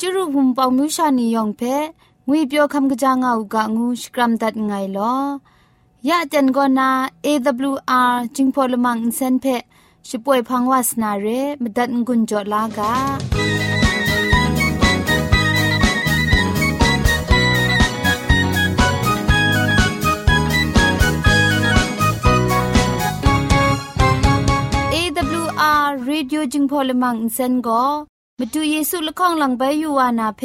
จุรุภุมปองมิวชานียองเพงวยเปียวคำกะจางเอูกะงูสกรัมดัดไงลอยะจันกอนา AWR จิงพอลมังอินเซนเพช่วยพังวาสนาเรมดัดงุนจอลากา AWR Radio จึงพอลมังอินเซน ก็มาดูเยซูละข้องหลังใบยูวานาเพ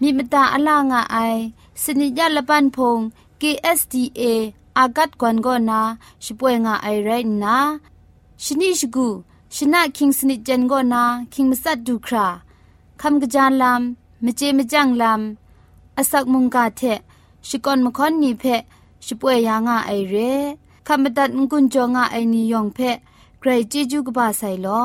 มีมตาอลางอไอสนิยาละปันพง KSDA อากัดกวนก็นาช่วยงาไอไรนะชนิชกูชนะคิงสนิจันก็นาคิงมัสัดดูคราคำกระจานลำมเจมจังลำอาศักมุงกาเทชิกอนมคอนนีเพช่วยยางาไอเรคำบัดงกุนจงาไอนิยองเพใครจีจูกบาไซลอ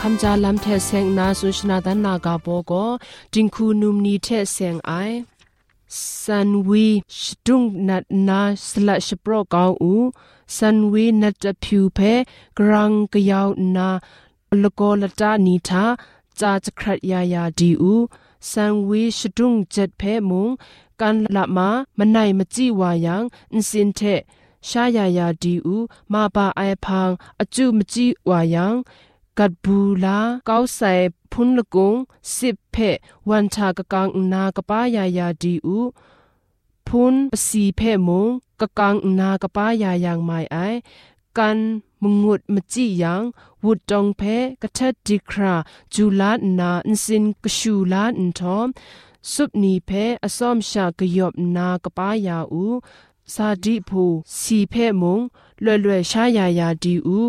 คำจาลำเทเซงนาสุชนาดันนากาโบโกจิงคูนุมนีเทเซงไอสันวีชดุงนัดนาสละชโปรกาวอูสันวีนัดจะผิวเพกรังกยาวนาลโกลตานีทาจาจะครัดยายาดีอูสันวีชดุงเจ็ดเพมุงกันละมามันไหนมจีวายังอินสินเทชายายาดีอูมาบาไอพังอจูมจีวายัง กัดบูลาก้าวใส่พุนละกุงสิบเพวันชากะกังนากะป้ายายาดีอูพุนปสีเพมงกะกังนากะป้ายายังไม่ไอกันมงุดมจิยังวุดจองเพกะทัดดิคราจูลานาอินสินกชูลาอินทอมสุบนีเพอสอมชากยอบนากะป้ายาอูซาดิพูสีเพมงလွယ်လွယ်ရှားရရာဒီဦး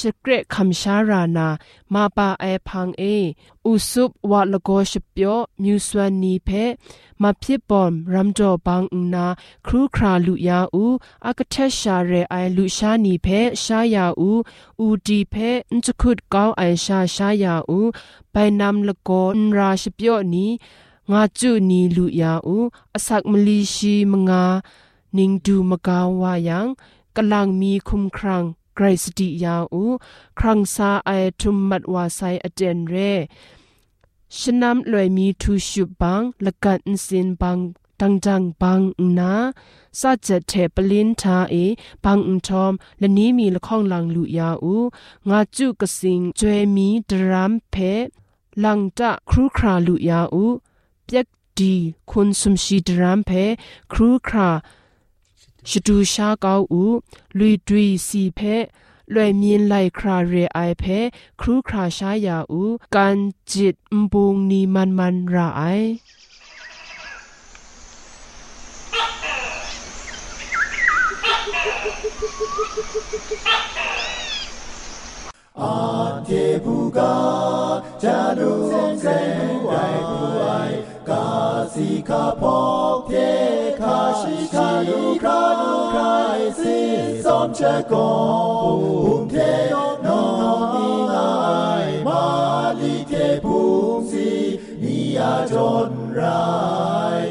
ชเกรคำชารานา มาปาไอพังเอ อุสุบวะลโกชเปียวมิวสวนนีเพมาพิบอมรัมจอบังนา ครูคราลุยาอูอากเทชาเรไอลุชานีเพชายาอูอูดีเพนจคุดกาวไอชาชายาอูไปนำลโกนราชเปียวนีงาจุนีลุยาอูอสักมลีชีมงา นิงดูมกาวายังกำลังมีคุมครัง ไกรสติยาอูครังซาไอทุมมัดวาไซอเจนเรชนำลอยมีทูชุบังละกันสินบังตังจังบังนาซาเจเทปลินทาเอบังอุทอมและนี้มีละข้องลังลุยาอูงาจุกสิงจวยมีดรามเพลังตะครูคราลุยาอูเปียกดีคุณสมชีดรามเพครูครา ရှတူရှာကောက်ဦးလွီတွီစီဖဲလွယ်မြင်လိုက်ခရာရေအိုင်ဖဲခရူခရာရှာယာဦးကန်ဂျစ်မဘုံနီမန်မန်ရာအိုင်อาเทบุกาจารุเซนไกบุไอกาสิกาพอกเทคาชิคานุคานุคายสิสอมเชกองบุมเทนองนีงายมาลิเทบุมสีนิยาจนรายนาเจจูเพอันเทกาบุนิงโนรีเนมิเท เจจูเชกอนายโกยอง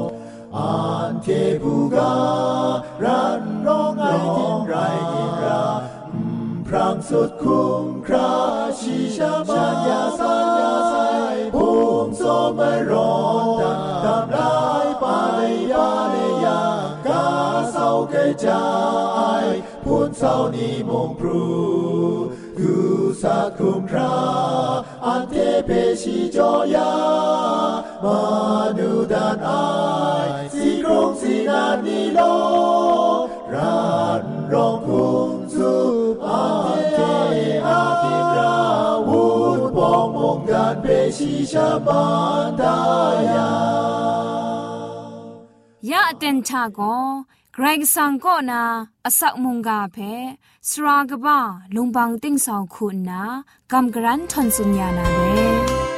สุดคุ้มคราชีชามาญาสัญญาใสภูมิโซไม่ร้อนดังตามลายไปยาเลยากาเศร้าเกยจายพูนเศร้านี้มงพรูกูสักคุ้มคราอันเทเพชีจอยามาดูดานอายสีกรงสีนานีโลรันรองคุ้มสุ Omgat Beshisha Bandaya Ya Aten Chago Greg Sanko na Asak Munga Phe Sragaba Lumbang Ting Song Khu na Gam Gran Thon Sunya na Be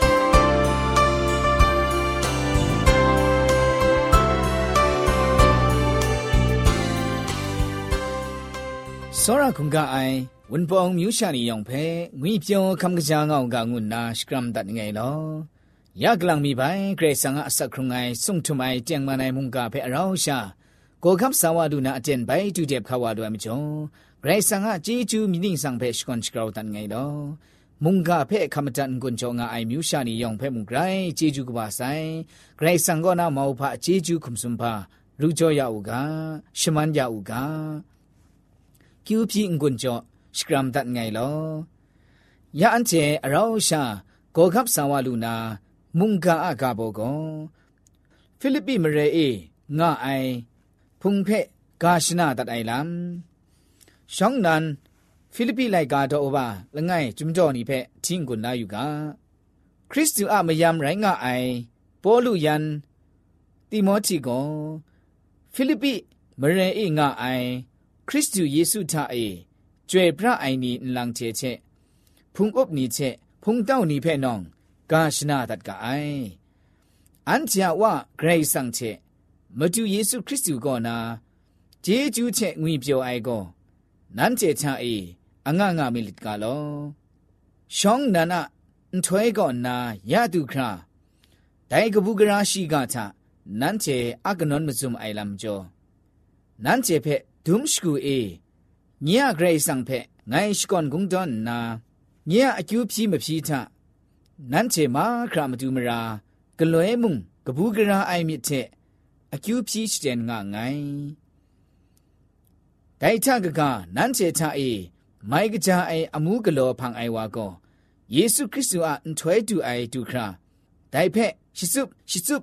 စောရခုံကအိုင် ဝန်ပောင်မြူရှာနေယောင်ဖဲငွေပြောခမ်ကကြငောင်းကငုနာစကရမ်ဒတ်ငယ်လောယကလန်မီပိုင်ဂရေဆန်ကအဆက်ခရုငိုင်းဆုံထမိုင်တຽງမနိုင်မုန်ကဖဲအရောင်းရှာကိုကပ်ဆာဝဒူနာအတန်ပိုင်တူတဲ့ခါဝဒွမ်မကျော်ဂရေဆန်ကជីဂျူမီနင်းဆောင်ဖဲရှကွန်ချကောတန်ငယ်လောမုန်ကဖဲခမတန်ကွန်ချောငါအိုင်မြူရှာနေယောင်ဖဲမုန်ဂရိုင်းជីဂျူကပါဆိုင်ဂရေဆန်ကောနာမောဖာជីဂျူခုံစွန်ဖာလူကျော်ရအူကရှမန်ရအူကကျူပြင်းကွန်ချော စကရမ်ဒတ်ငိုင်လောယန်ချေအရောရှာဂေါ်ကပ်ဆာဝလူနာမုန်ကာအကဘောကောဖိလိပ္ပိမရေအေငါအိုင်ဖုန်ဖက်ဂါရှနာဒတ်အိုင်လမ်ရှောင်းနန်ဖိလိပ္ပိလိုက်ကာတော့ဘာလငိုင်ကျွမ်ကြော်နီဖက်ချင်းကိုနာယူကခရစ်တုအမယမ်ရိုင်းငါအိုင်ပေါ်လူယန်တိမောချီကောဖိလိပ္ပိမရေအေငါအိုင်ခရစ်တုယေရှုသာအေ ကျွဲ့ပရအိုင်နီလန်ချေချေဖုန်ဥပနီချေဖုန်တောက်နီဖဲ့နောင်ကာရှနာတတ်ကအိုင်အန်ချာဝဂရိတ်ဆန်ချေမတူယေရှုခရစ်သူကောနာဂျေဂျူးချေငွေပြောအိုင်ကောနန်ချေချာအေအငငငမီလစ်ကလောရှောင်းနနာအန်ထွဲကောနာယတုခရာဒိုင်ကပုကရာရှိကချနန်ချေအကနွန်မဇုံအိုင်လမ်ကျော်နန်ချေဖဲဒုံရှကူအေ ညေဂရိတ်ဆောင်ဖက်ငိုင်းရှိကွန်ဂုံဒွန်နာညေအကျူးပြီမပြီထနန်းချေမာခရမတူမရာဂလွဲမှုကဘူးကရာအိုင်မြစ်တဲ့အကျူးပြီစတဲ့ငါငိုင်းဒိုင်ချကကနန်းချေချအေမိုင်ကကြအိုင်အမှုကလောဖန်အိုင်ဝါကောယေရှုခရစ်သူအန်ထွဲတူအိုင်တူခရာဒိုင်ဖက်ရှစ်စုရှစ်စု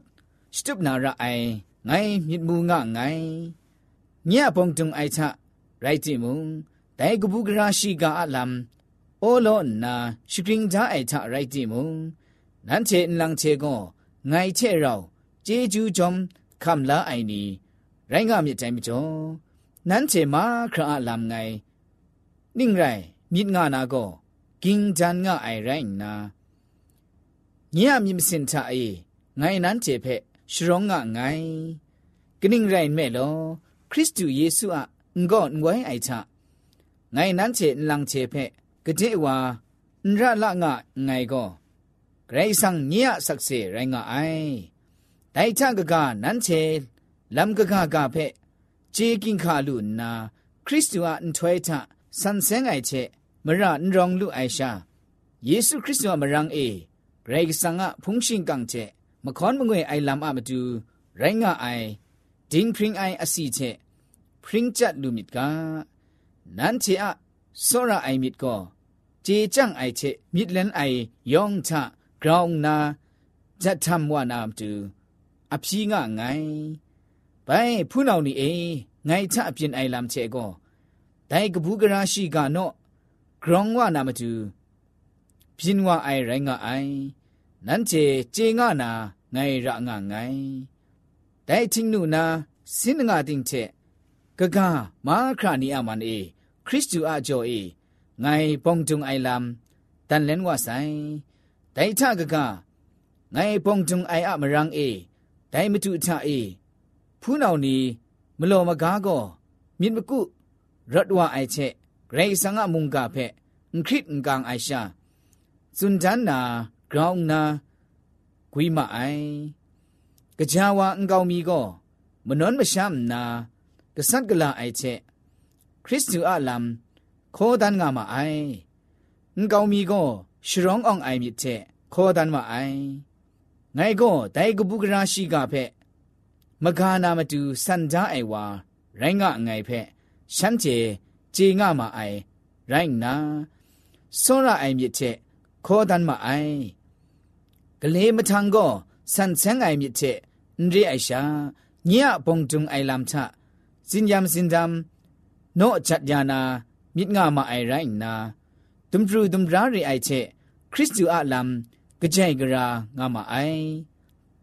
ရှစ်စုနာရာအိုင်ငိုင်းမြစ်မှုငါငိုင်းညပုံတုံအိုင်ချ ရိုက်တိမုံဒိုင်ကပုဂရာရှိကအလမ်အိုလောနာရှိကရင်ဂျာအိုက်ချရိုက်တိမုံနန်ချေလန်ချေကောငိုင်ချေရောင်ဂျေဂျူးဂျုံခမ်လာအိုင်နီရိုင်းကမြစ်တိုင်းမကျော်နန်ချေမာခရာအလမ်ငိုင်နင်းရိုင်မြစ်ငါနာကောကင်းဂျန်ငါအိုင်ရိုင်းနာညံ့မြင့်စင်ချအေငိုင်နန်ချေဖက်ရှရောငါငိုင်ကနင်းရိုင်မဲ့လောခရစ်တုယေရှုအ ငေါငွိုင်းအိုက်ချငိုင်နန်းချေလန်ချေဖက်ကတိဝါရလငါငိုင်ကောဂရိဆန်ညရဆက်စေရိုင်းငါအိုင်တိုင်ချကကနန်းချေလမ်ကကကဖက်ဂျေကင်ခါလူနာခရစ်တုအန်ထွေတာဆန်ဆဲငိုင်ချေမရန်ရောင်လူအိုင်ရှာယေရှုခရစ်တုမရန်အေဂရိဆန်ငါဖုန်ရှင်ကန်ချေမခွန်မငွေအိုင်လမ်အမတူရိုင်းငါအိုင်ဒင်းဖရင်အိုင်အစီချေ พริงไออสีเจพริงจัดลูมิดกานันเจอะสระไอมิดก็เจจังไอเจมิดเลนไอยองชะกรองนาจะทำว่านามดูอภีงะไงไปผู้นานี่เอไงชะเปลี่ยนไอลำเจก็แต่กบูกราชีกาโนกรองว่านามดูพินว่าไอไรงะไอนั้นเจเจงะนาไงระงะไงแต่ทิงนูนาสินงาติงเจ ကကမာခရာနီအမန်အေခရစ်တုအကျော်အေငိုင်ပုံတုံအိုင်လမ်တန်လန်ဝဆိုင်ဒိုင်ထကကငိုင်ပုံတုံအိုင်အမရန်းအေဒိုင်မတုထအေဖူးနောင်နီမလော်မကားကောမြင့်မကုရတ်ဝအိုင်ချက်ဂရိစငါမုန်ကဖက်ခရစ်ကန်အိုင်ရှာစွန်ဒန်နာဂရောင်းနာဂွိမအိုင်ကကြဝါအင်ကောင်မီကောမနွန်မရှမ်နာ กางไอชาสุนจันนากราวนากุยมาไอกะจาวาอังกาวมีก็มนอนมะชามนากะสัตกะลาไอเชคริสตูอะลัมโคดันงามาไออังกาวมีก็ชรองอองไอมิเชโคดันมาไอไงก็ไดกบุกราชีกาเพมกานามาตูสันจาไอวาไรงะไงเพฉันเจเจงะมาไอไรนาစောရအိုင်မြစ်ချက်ခေါ်တန်မအိုင်ကလေးမထန်ကိုဆန်ဆန်းအိုင်မြစ်ချက်န်ရီအိုင်ရှာညပုံတုံအိုင်လမ်ချ စင်ယမ်စင်ဒမ်နောချတ်ယာနာမြစ်ငါမအိုင်ရိုင်းနာဒုံဒရူဒုံရာရီအိုင်ချက်ခရစ်တူအလမ်ကြိုင်ဂရာငါမအိုင်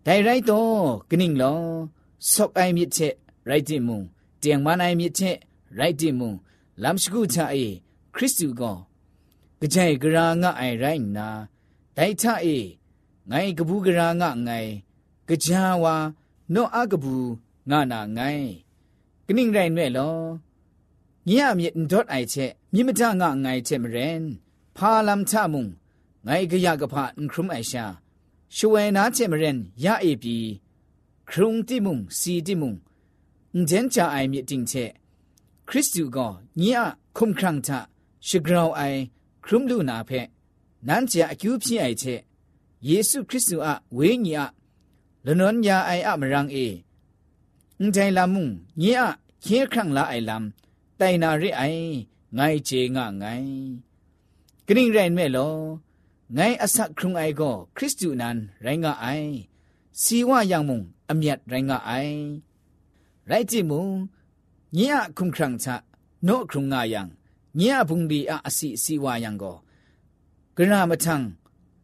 ဒိုင်ရိုက်တော့ကနင်းလောဆော့အိုင်မြစ်ချက်ရိုက်တိမုံတຽງမနိုင်မြစ်ချက်ရိုက်တိမုံလမ်စကူချအေခရစ်တူကောကြိုင်ဂရာငါအိုင်ရိုင်းနာဒိုင်ထအေငိုင်ကဘူးဂရာငါငိုင်ကြာဝါနောအကဘူးငါနာငိုင် ကနင်းရိုင်းနဲ့လောညရမြစ် .i ချက်မြင့်မထငါငိုင်ချက်မရင်ဖာလမ်ချမုံငိုင်ကရကဖာခရုမိုင်ရှာရှဝဲနာချက်မရင်ရအေပြီခရုံတိမုံစီတိမုံငင်းချအိုင်မြစ်တင်ချက်ခရစ်တုကညရခုံခရန့်ချရှဂရောင်အိုင်ခရုမလူနာဖက်နန်းချအကျူးဖြစ်အိုင်ချက်ယေရှုခရစ်သူအဝေးညီအလနွန်ညာအိုင်အမရန်အေ အန်တိုင်လာမှုညင်အချင်းခန့်လာအိုင်လမ်တိုင်နာရိအိုင်ငိုင်ချေငငိုင်ဂရင်ရိုင်မဲလောငိုင်အဆက်ခုံအိုင်ကိုခရစ်တုနန်ရိုင်းငါအိုင်စီဝယံမှုအမြတ်ရိုင်းငါအိုင်ရိုက်ကြည့်မှုညင်အခုံခန့်ချနော့ခုံငါယံညင်အဘုံဒီအအစီစီဝယံကိုဂရမထံ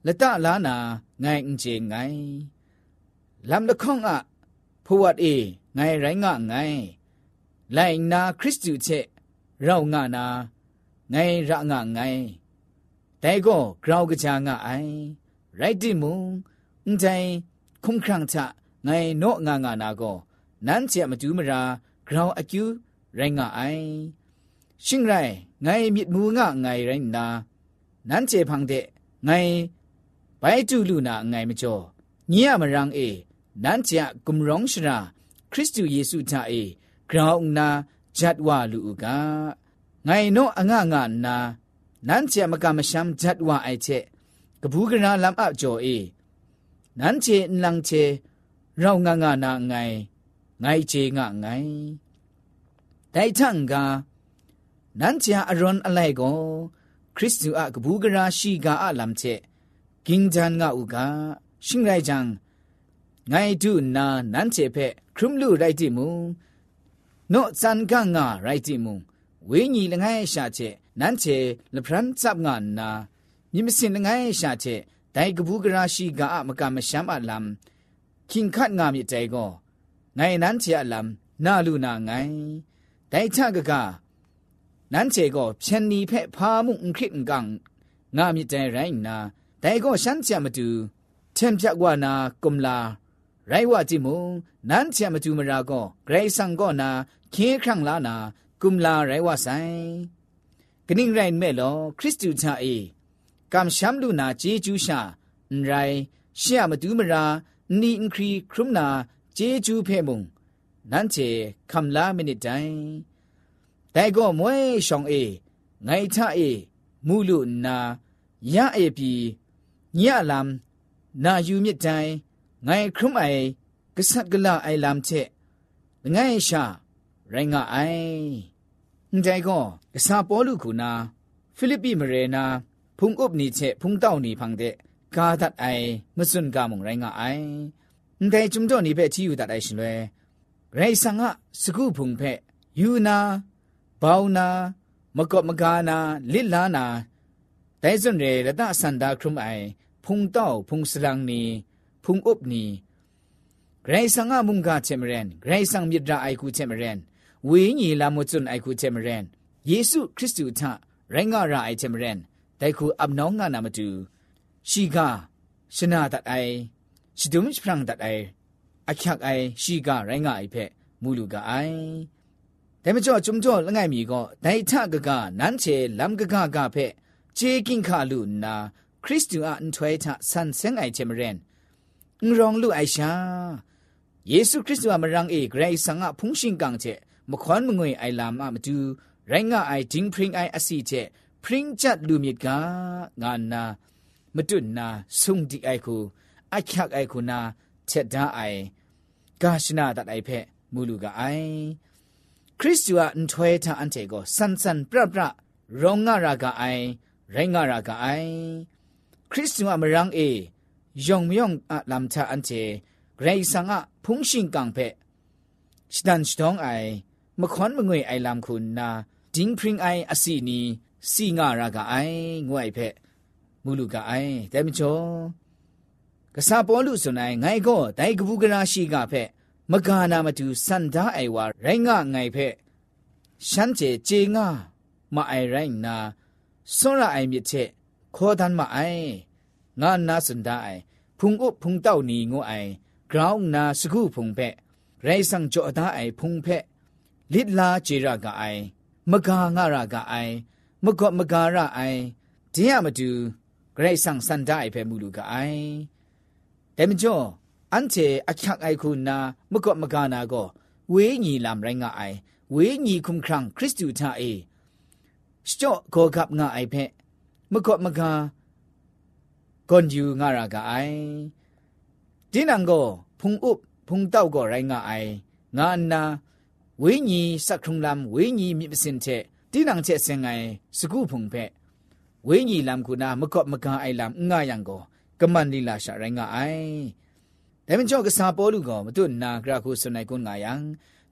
လတလာနာငိုင်အင်ချေငိုင်လမ်လခေါင္အဖဝတ်အေ ငိုင်ရိုင်းငါငိုင်လိုက်နာခရစ်တုချက်ရောက်ငါနာငိုင်ရငါငိုင်တိုင်ကောဂရောက်ကချာငါအိုင်ရိုက်တိမုံအန်တိုင်ခုံခန့်ချငိုင်နော့ငါငါနာကောနန်းချက်မတူးမရာဂရောက်အကျူရိုင်းငါအိုင်ရှင်းရိုင်ငိုင်မြစ်မူငါငိုင်ရိုင်းနာနန်းချက်ဖန်တဲ့ငိုင်ဘိုင်တူလူနာငိုင်မကျော်ညရမရန်အေနန်းချက်ဂုံရောင်ရှရာ ခရစ်တုယေစုထာအေဂရောင်းနာဂျတ်ဝလူဥကငိုင်နောအငငနာနန်းချေမကမရှမ်ဂျတ်ဝအိုက်ချေကဘူးကနာလမ်အကြောအေနန်းချေနန်းချေရောင်းငငနာငိုင်ငိုင်ချေငငိုင်တိုင်ချန်ကနန်းချာအရွန်အလိုက်ကိုခရစ်တုအကဘူးကရာရှိကအလမ်ချေကင်းဂျန်ငါဥကရှင်ရိုင်ဂျန်ငိုင်တုနာနန်းချေဖက် ခရုမလူရိုက်တိမူနော့စန်ကငါရိုက်တိမူဝိညာဉ်လငယ်ရှာချက်နန်းချေလဖရန်စပ်ငါနာမြမစင်လငယ်ရှာချက်ဒိုင်ကဘူးကရာရှိကအမကမရှမ်းအလမ်ခင်ခတ်ငါမြတဲ့ကိုငိုင်နန်းချေအလမ်နာလူနာငိုင်ဒိုင်ချကကနန်းချေကိုဖြန်နီဖက်ဖာမှုန်ခရစ်ကန်ငါမြတဲ့ရိုင်းနာဒိုင်ကိုရှမ်းချမတူเช่นพิกวาน ရိုင်ဝတိမုံနန်းချမတူမရာကောဂရိဆန်ကောနာခေခန့်လာနာကုမလာရိုင်ဝဆိုင်ဂနိရိုင်မဲလောခရစ်တုချာအေကမ်ရှမ်လူနာဂျေဂျူးရှာအန်ရိုင်ရှေမတူမရာနီအင်ခရီခရုမနာဂျေဂျူးဖဲမုံနန်းချေကမ်လာမိနစ်တိုင်တိုင်ကောမွဲရှောင်းအေငိုင်ချအေမူလူနာရအေပြီညလမ်နာယူမြစ်တိုင် ငိုင်ခရုမိုင်ကဆတ်ကလာအိုင်လမ်ချက်ငိုင်ရှာရိုင်းငါအိုင်ငတိုင်ကောကဆာပေါ်လူခုနာဖိလိပ္ပိမရေနာဖုန်ကုပ်နီချက်ဖုန်တောက်နီဖန်တဲ့ကာဒတ်အိုင်မစွန်ကာမုံရိုင်းငါအိုင်ငတိုင်ကျုံတော့နေပဲချီယူတတ်အိုင်ရှင်လွဲရိုင်းဆန်ကစကုဖုန်ဖက်ယူနာဘောင်းနာမကော့မကာနာလစ်လာနာဒိုင်စွန်ရေရတအစန္ဒာခရုမိုင်ဖုန်တောက်ဖုန်စလန်းနီ พุงอุบนีไกรสังอามุงกาเชมเรนไกรสังมิตรไอคูเชมเรนวิญญีลามุจุนไอคูเชมเรนเยซูคริสต์ทะไรงาราไอเชมเรนแต่คูอับน้องงานามาดูชีกาชนะตัดไอชิดุมชพรังตัดไออักยักไอชีกาไรงาไอเพมูลูกาไอแต่ไม่จ่อจุมจ่อละไงมีก็ไดทะกะกะนั้นเชลัมกะกะกะเพเจกิงคาลูนาคริสตูอันถวยทะสันเซงไอเจมเรน ငရောင်လူအိုင်ရှာယေရှုခရစ်တုမရန်အေဂရိဆန်ငါဖုန်ရှင်ကန်ချေမခွန်မငွေအိုင်လာမမတူရိုင်းငါအိုင်ဒင်းဖရင်အိုင်အစီချေဖရင်ချတ်လူမြစ်ကငါနာမတွနာဆုံဒီအိုင်ခုအချက်အိုင်ခုနာချက်ဒါအိုင်ဂါရှနာတတ်အိုင်ဖက်မူလူကအိုင်ခရစ်တုအန်ထွေတာအန်တေကိုဆန်ဆန်ပရပရရောငါရာကအိုင်ရိုင်းငါရာကအိုင်ခရစ်တုအမရန်အေ 永永啊，南茶安姐，人生啊，捧心港白，是但是当爱，莫看莫爱爱南坤呐，金平爱阿西尼，西雅那个爱我爱白，母鲁个爱，对不着。ကစားပေါ်လူစွန်နိုင်ငိုင်ကောဒိုင်ကပူကရာရှိကဖက်မကာနာမတူစန္ဒအိုင်ဝါရိုင်းငငိုင်ဖက်ရှမ်းကျေကျေငါမအိုင်ရိုင်းနာစွန်ရအိုင်မြစ်ချက်ခေါ်တန်မအိုင် ငါနာစန်ဒအိုင်ဖုန်အုပ်ဖုန်တောက်နီငိုအိုင် ground na sku phung pe rai sang cho da ai phung pe lit la che ra ga ai ma ga nga ra ga ai ma ko ma ga ra ai din ya ma du rai sang san da ai pe mu lu ga ai dem jo an che a chak ai ku na ma ko ma ga na go we ni lam rai nga ai we ni kum krang christu ta ai စတော့ကောကပ်ငါအိုက်ဖက်မကော့မကာ ကွန်ယူငါရကအိုင်ဒီနံကိုဖုန်ဥဖုန်တောက်ကိုရိုင်းငါအိုင်ငါအနာဝိညာဉ်စက်ခုံလမ်ဝိညာဉ်မြစ်ပစင်တဲ့ဒီနံချက်စင်ငိုင်စကုဖုန်ဖက်ဝိညာဉ်လမ်ကုနာမကော့မကန်အိုင်လမ်ငါယံကိုကမန်လီလာရှာရိုင်းငါအိုင်ဒါမင်းချောကစားပေါ်လူကောမတွနာဂရခုဆွနိုင်ကွန်ငါယံ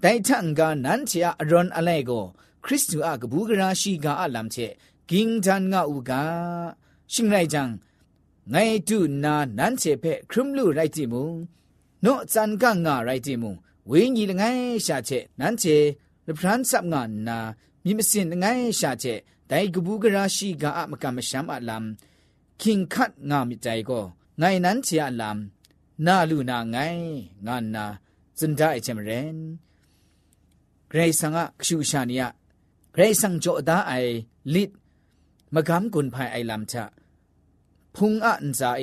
တိုင်ထန်ကနန်ချာအရွန်အလဲကိုခရစ်တုအကဘူးကရာရှိကအလမ်ချက်ဂင်းတန်ငါဥကရှင်လိုက်ချံ ငိုင်တုနာနန်းချေဖက်ခရမ်လူရိုက်တိမူနော့ဇန်ကငါရိုက်တိမူဝင်းကြီးလငိုင်ရှာချက်နန်းချေလပရန်ဆပ်ငါနာမြင်မစင်ငိုင်ရှာချက်ဒိုင်ကဘူးကရာရှိကအမကမရှမ်းအလမ်ခင်ခတ်ငါမိတိုင်ကိုငိုင်နန်းချေအလမ်နာလူနာငိုင်ငါနာစန်ဒိုင်ချမရင်ဂရေဆန်ကခရှူရှာနီယဂရေဆန်ဂျောဒါအိုင်လစ်မကမ်ကွန်ဖိုင်အိုင်လမ်ချာ พุงอันซาเอ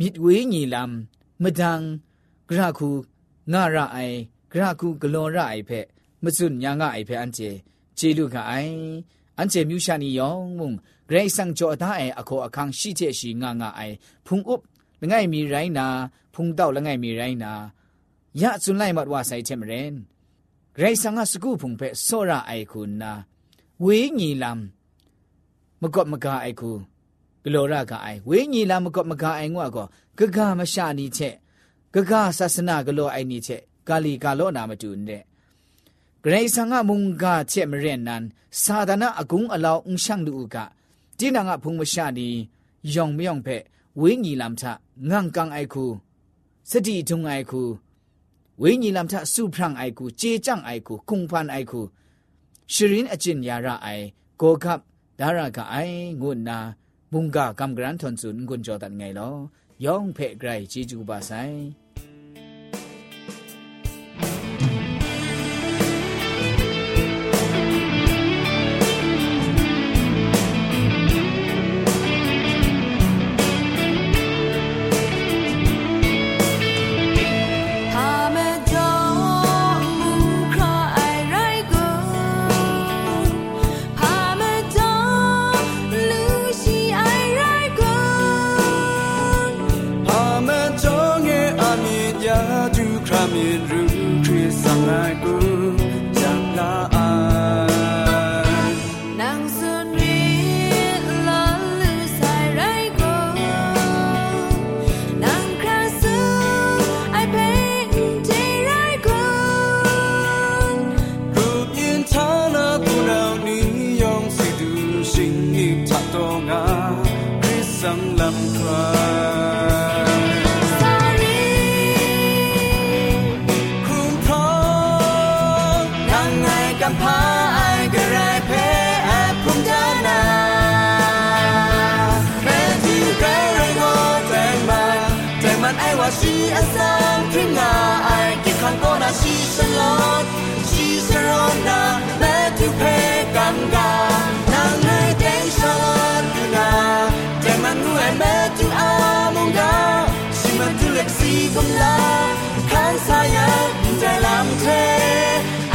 มิดเวญีลำมดังกระคูงาระไอกระคูกลอระไอเพมสุนยางะไอเพอันเจเจลูกะไออันเจมิวชานียองมุงเกรซังจอดาไออโคอคังชิเจชีงางะไอพุงอุบละไงมีไรนาพุงเต้าละไงมีไรนายะสุนไลมัดว่าใส่เทมเรนเกรซังอะสกูพุงเพโซระไอคุณนาเวญีลำมกอบมกาไอคู ကလောရကအိုင်ဝိညာဉ်လာမကမကအိုင်ငွာကောဂဂမရှာနီချက်ဂဂဆာစနာကလောအိုင်နီချက်ကာလီကာလောနာမတူနဲ့ဂရိဆန်ငါမုန်ကချက်မရင်နန်သာဒနာအကုံအလောင်းရှန့်လူကတိနာငါဖုံမရှာနီယောင်မြောင်ဖက်ဝိညာဉ်လာမထငန့်ကန်အိုင်ခုစတိထုံအိုင်ခုဝိညာဉ်လာမထစုဖရန့်အိုင်ခုခြေကြန့်အိုင်ခုကုံဖန်အိုင်ခုရှရင်အကျင်ရာရအိုင်ကိုကပ်ဒါရကအိုင်ငုနာ บุงกากำกรันทนสุนกุญจอตันไงลอยองเพ่ไกรจีจูบาไซ ชีอาสามพริ้งาไอกิขังก็นาชีสลอดชีสรอนนาแม่ที่เพกันกานางเงยแดงชาลดูนาแต่มันรู้ไอแม่ที่อามงกาชีมันที่เล็กสีกำลาคันสายาใจลำเท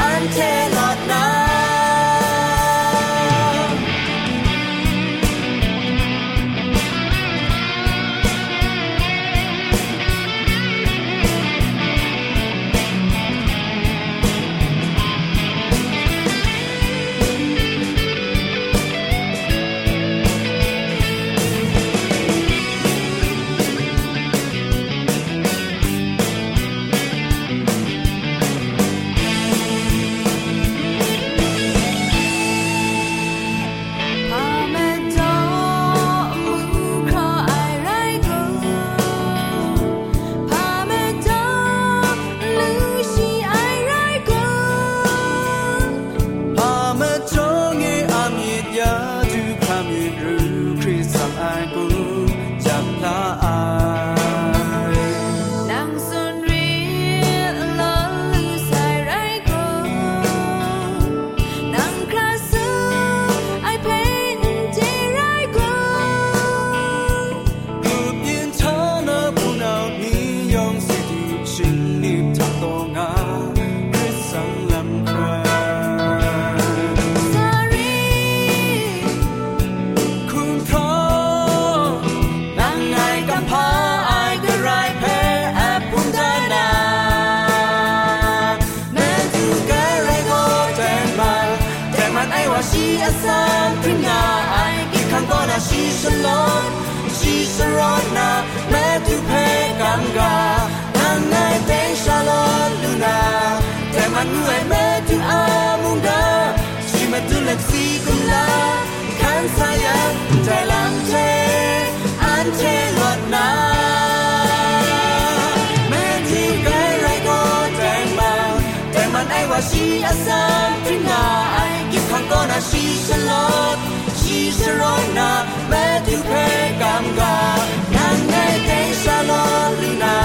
อันเทลอดนา Tanga Nangai Te Shalom Luna Te Manue Me Tu Amunda Shima Tu Lexi Kula Kan Saya Te Lam Te An Te Lot Na Me Ti Be Rai Go Te Mang Te Man Ai Wa Shi Asam Trina Ai Ki Kan Go Na Shi Shalom Shi Shalom Na Me Tu Pe Kam Ga 难爱得沙罗里那，在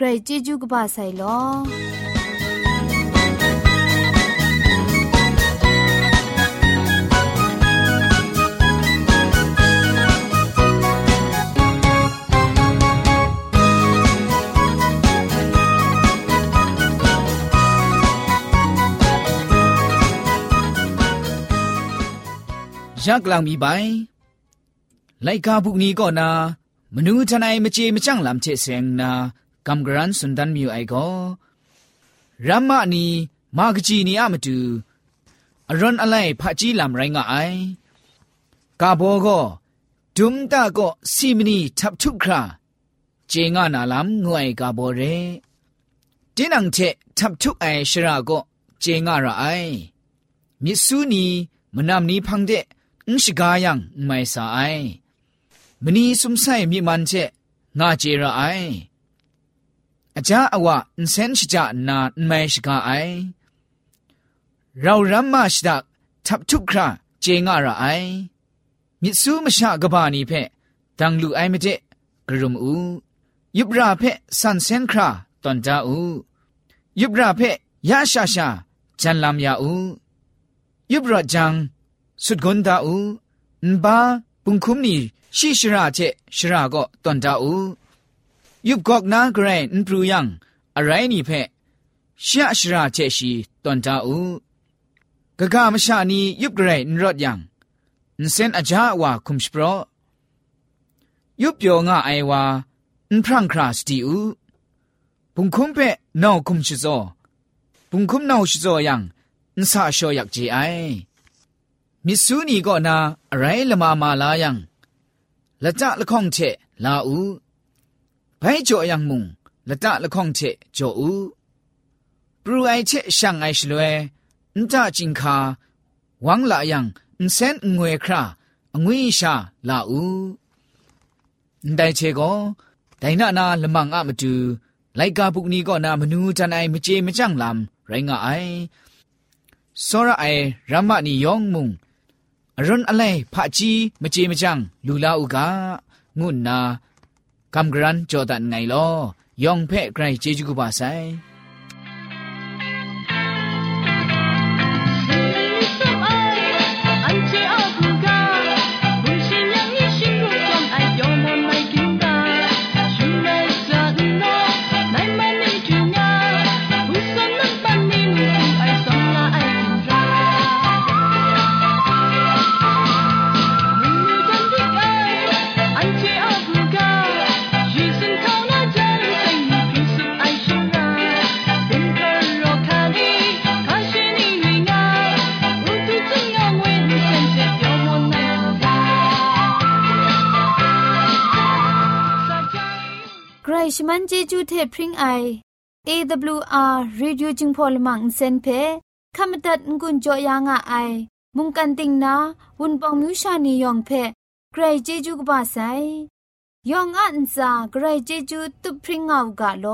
ใครจีจูกบาไซลอยากลางมีใบไลกาบุกนี้ก็นามนูทนายมเจมจังลำเชเซงนา กำกรันสุนดันมิวไอก็รัมมานีมากจีนีอามาดูอรอนอะไรพะจีลำไรงไอกาโบก็ดุมตาก็ซีมนีทับทุกคราเจงานาลำงวยกาโบเรดินังเชทับทุกไอชราก็เจงาระไอมิสูนีมนำนี้พังเดอุชกายังไม่สายมณีสุมไซมีมันเจงาเจระไอ อาจาอวะอินเซนชจานาไม่ชกาไอเรารัมมาชดักทับทุกคราเจงาระไอมิสูมชากบานีเพดังลูไอเมเจกรุมอูยุบราเพสันเซนคราตอนจาอูยุบราเพยาชาชาจันลามยาอูยุบราจังสุดกนดาอูนบาปุงคุมนีชิชราเจชราก็ตอนดาอู ยุบกอกนาเกรนปรูยังอะไรนี่เพชะชราเจชีตอนดาอูกะกามชานียุบเกรนรอดยังนเซนอาจาวาคุมสโปรยุบโยงาไอวานพรังคราสติอูปุงคุมเปนอคุมชิโซปุงคุมนอชิโซยังนสาชอยักจีไอมิสูนีก็นาอะไรละมามาลายังละจะละข้องเชลาอู ไผจ่อยังมุงละตะละข้องเฉจ่ออูปรูไอเฉช่างไอชลวยอึนตะจิงคาวังละยังอึนเซนงวยคราองุยชาลาอูอึนไดเฉก็ไดนะนาละมังอะมะตูไลกาบุกนี้ก็นามนูจันไอมเจมจังลำไรงะไอสระไอรัมมะนิยองมุงอรุณอะไรพระจีมเจมจังลูลาอุกางุนนา လာဥကငုနာကမ်ဂရန်ဂျော်ဒန်ငိုင်လောယောင်ဖဲ့ဂရိုင်ဂျေဂျူကပါဆိုင်ใวันเจจูเทพริงไอ AWR Radio จึงพอลมังเซนเพขามตัดงุนจอยางอไอมุงกันติงนาวุนปองมิวชานียองเพใครเจจูกบาไซยองอันซาใครเจจูตุพริงเอากาโล